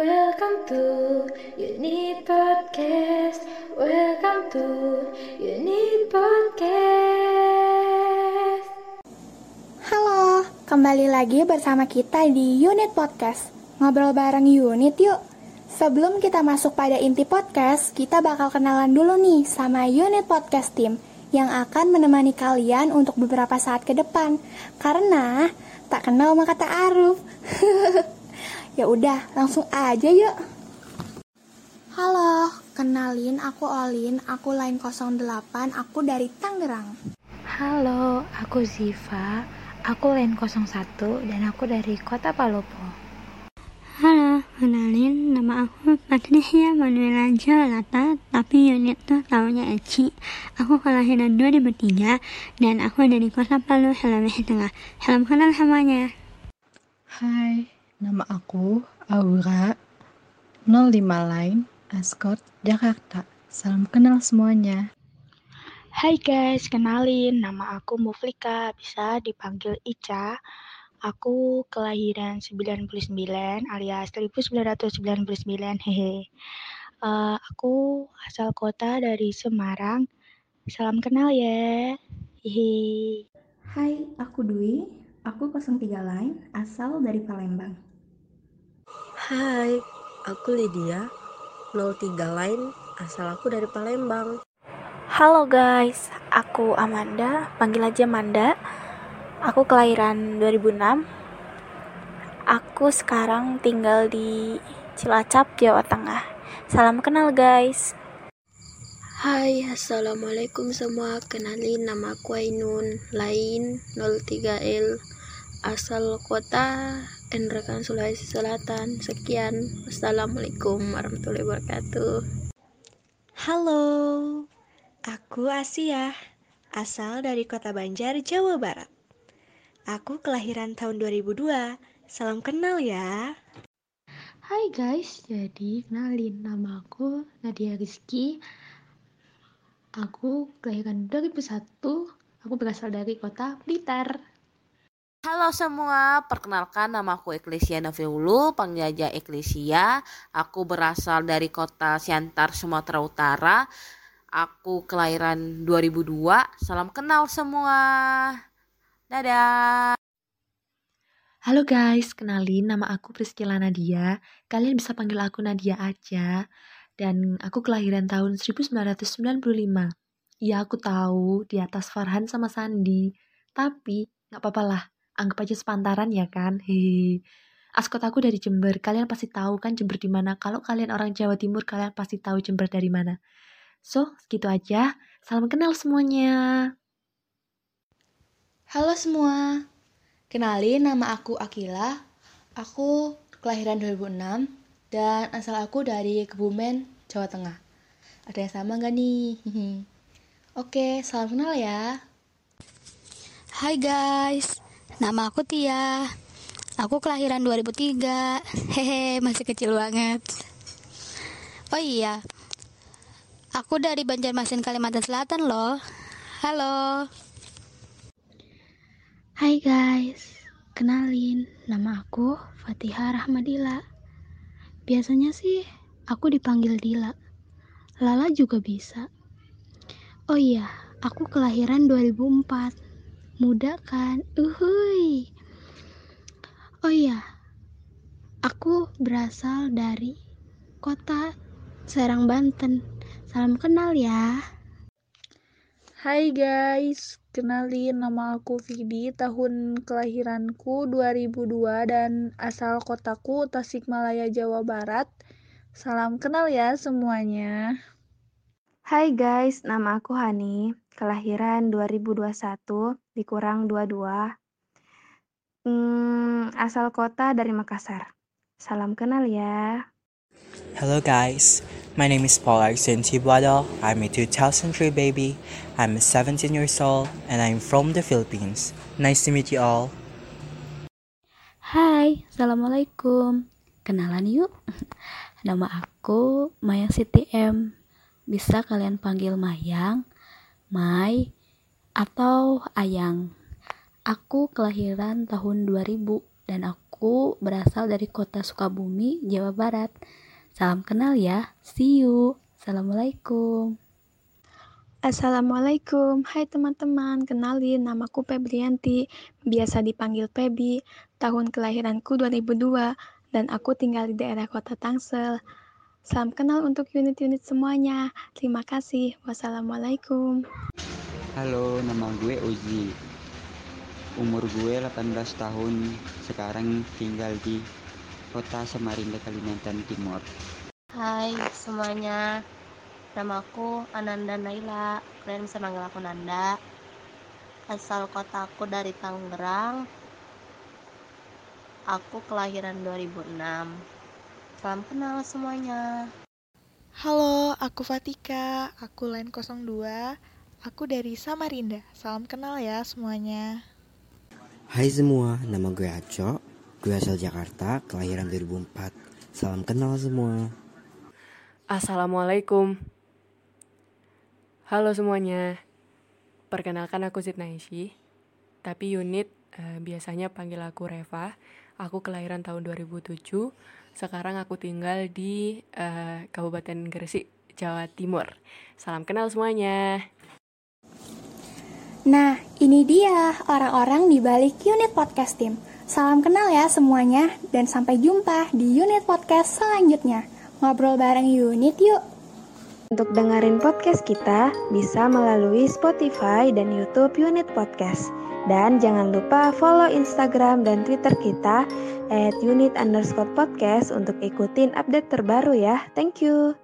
Welcome to Unit Podcast. Welcome to Unit Podcast. Halo, kembali lagi bersama kita di Unit Podcast. Ngobrol bareng Unit yuk. Sebelum kita masuk pada inti podcast, kita bakal kenalan dulu nih sama Unit Podcast Team yang akan menemani kalian untuk beberapa saat ke depan. Karena tak kenal maka tak aruf. Ya udah, langsung aja yuk. Halo, kenalin aku Olin, aku line 08, aku dari Tangerang. Halo, aku Ziva, aku line 01 dan aku dari kota Palopo. Halo, kenalin nama aku Patricia Manuela Jalata, tapi unit tuh tahunya Eci. Aku kelahiran 2003 dan aku dari kota Palu, Sulawesi Tengah. Salam kenal semuanya. Hai, nama aku Aura 05 Line Ascot Jakarta. Salam kenal semuanya. Hai guys, kenalin nama aku Muflika, bisa dipanggil Ica. Aku kelahiran 99 alias 1999, hehe. Uh, aku asal kota dari Semarang. Salam kenal ya. Hehe. Hai, aku Dwi. Aku 03 Line, asal dari Palembang. Hai, aku Lydia, 03 Line, asal aku dari Palembang. Halo guys, aku Amanda, panggil aja Manda. Aku kelahiran 2006. Aku sekarang tinggal di Cilacap, Jawa Tengah. Salam kenal guys. Hai, Assalamualaikum semua. Kenalin nama aku Ainun, lain 03L, asal kota Endrakan Sulawesi Selatan. Sekian. Wassalamualaikum warahmatullahi wabarakatuh. Halo, aku Asia, asal dari kota Banjar, Jawa Barat. Aku kelahiran tahun 2002. Salam kenal ya. Hai guys, jadi kenalin nama aku Nadia Rizky. Aku kelahiran 2001. Aku berasal dari kota Blitar. Halo semua, perkenalkan nama aku Eklesia Nafiulu, panggil aja Eklesia. Aku berasal dari kota Siantar, Sumatera Utara. Aku kelahiran 2002. Salam kenal semua. Dadah. Halo guys, kenalin nama aku Priscila Nadia. Kalian bisa panggil aku Nadia aja. Dan aku kelahiran tahun 1995. Ya aku tahu di atas Farhan sama Sandi. Tapi nggak apa-apa lah anggap aja sepantaran ya kan? Hehe. Askot aku dari Jember kalian pasti tahu kan Jember di mana. Kalau kalian orang Jawa Timur kalian pasti tahu Jember dari mana. So segitu aja. Salam kenal semuanya. Halo semua. Kenalin nama aku Akila. Aku kelahiran 2006 dan asal aku dari Kebumen Jawa Tengah. Ada yang sama gak nih? Oke salam kenal ya. Hai guys, Nama aku Tia. Aku kelahiran 2003. Hehe, masih kecil banget. Oh iya. Aku dari Banjarmasin, Kalimantan Selatan loh. Halo. Hai guys. Kenalin, nama aku Fatihah Rahmadila. Biasanya sih aku dipanggil Dila. Lala juga bisa. Oh iya, aku kelahiran 2004 muda kan? Uhui oh iya aku berasal dari kota Serang Banten. Salam kenal ya. Hai guys kenalin nama aku Vidi tahun kelahiranku 2002 dan asal kotaku Tasikmalaya Jawa Barat. Salam kenal ya semuanya Hai guys, nama aku Hani, kelahiran 2021, dikurang 22. Hmm, asal kota dari Makassar. Salam kenal ya. Hello guys, my name is Paul Arsensi Buado. I'm a 2003 baby. I'm 17 years old and I'm from the Philippines. Nice to meet you all. Hai, Assalamualaikum. Kenalan yuk. Nama aku Maya Siti M bisa kalian panggil Mayang, Mai, atau Ayang. Aku kelahiran tahun 2000 dan aku berasal dari kota Sukabumi, Jawa Barat. Salam kenal ya. See you. Assalamualaikum. Assalamualaikum, hai teman-teman, kenalin namaku Febrianti, biasa dipanggil Febi, tahun kelahiranku 2002, dan aku tinggal di daerah kota Tangsel. Salam kenal untuk unit-unit semuanya, terima kasih, wassalamualaikum. Halo, nama gue Uzi, umur gue 18 tahun, sekarang tinggal di kota Samarinda, Kalimantan Timur. Hai semuanya, Namaku Ananda Naila, kalian bisa manggil aku Nanda. Asal kotaku dari Tangerang. Aku kelahiran 2006. Salam kenal semuanya. Halo, aku Fatika, aku line 02, aku dari Samarinda. Salam kenal ya semuanya. Hai semua, nama gue Aco, gue asal Jakarta, kelahiran 2004. Salam kenal semua. Assalamualaikum. Halo semuanya, perkenalkan aku Zidnaishi, tapi unit uh, biasanya panggil aku Reva. Aku kelahiran tahun 2007, sekarang aku tinggal di uh, Kabupaten Gresik, Jawa Timur. Salam kenal semuanya. Nah, ini dia orang-orang di balik unit podcast tim. Salam kenal ya semuanya, dan sampai jumpa di unit podcast selanjutnya. Ngobrol bareng unit yuk! Untuk dengerin podcast kita, bisa melalui Spotify dan YouTube Unit Podcast. Dan jangan lupa follow Instagram dan Twitter kita at unit underscore podcast untuk ikutin update terbaru ya. Thank you.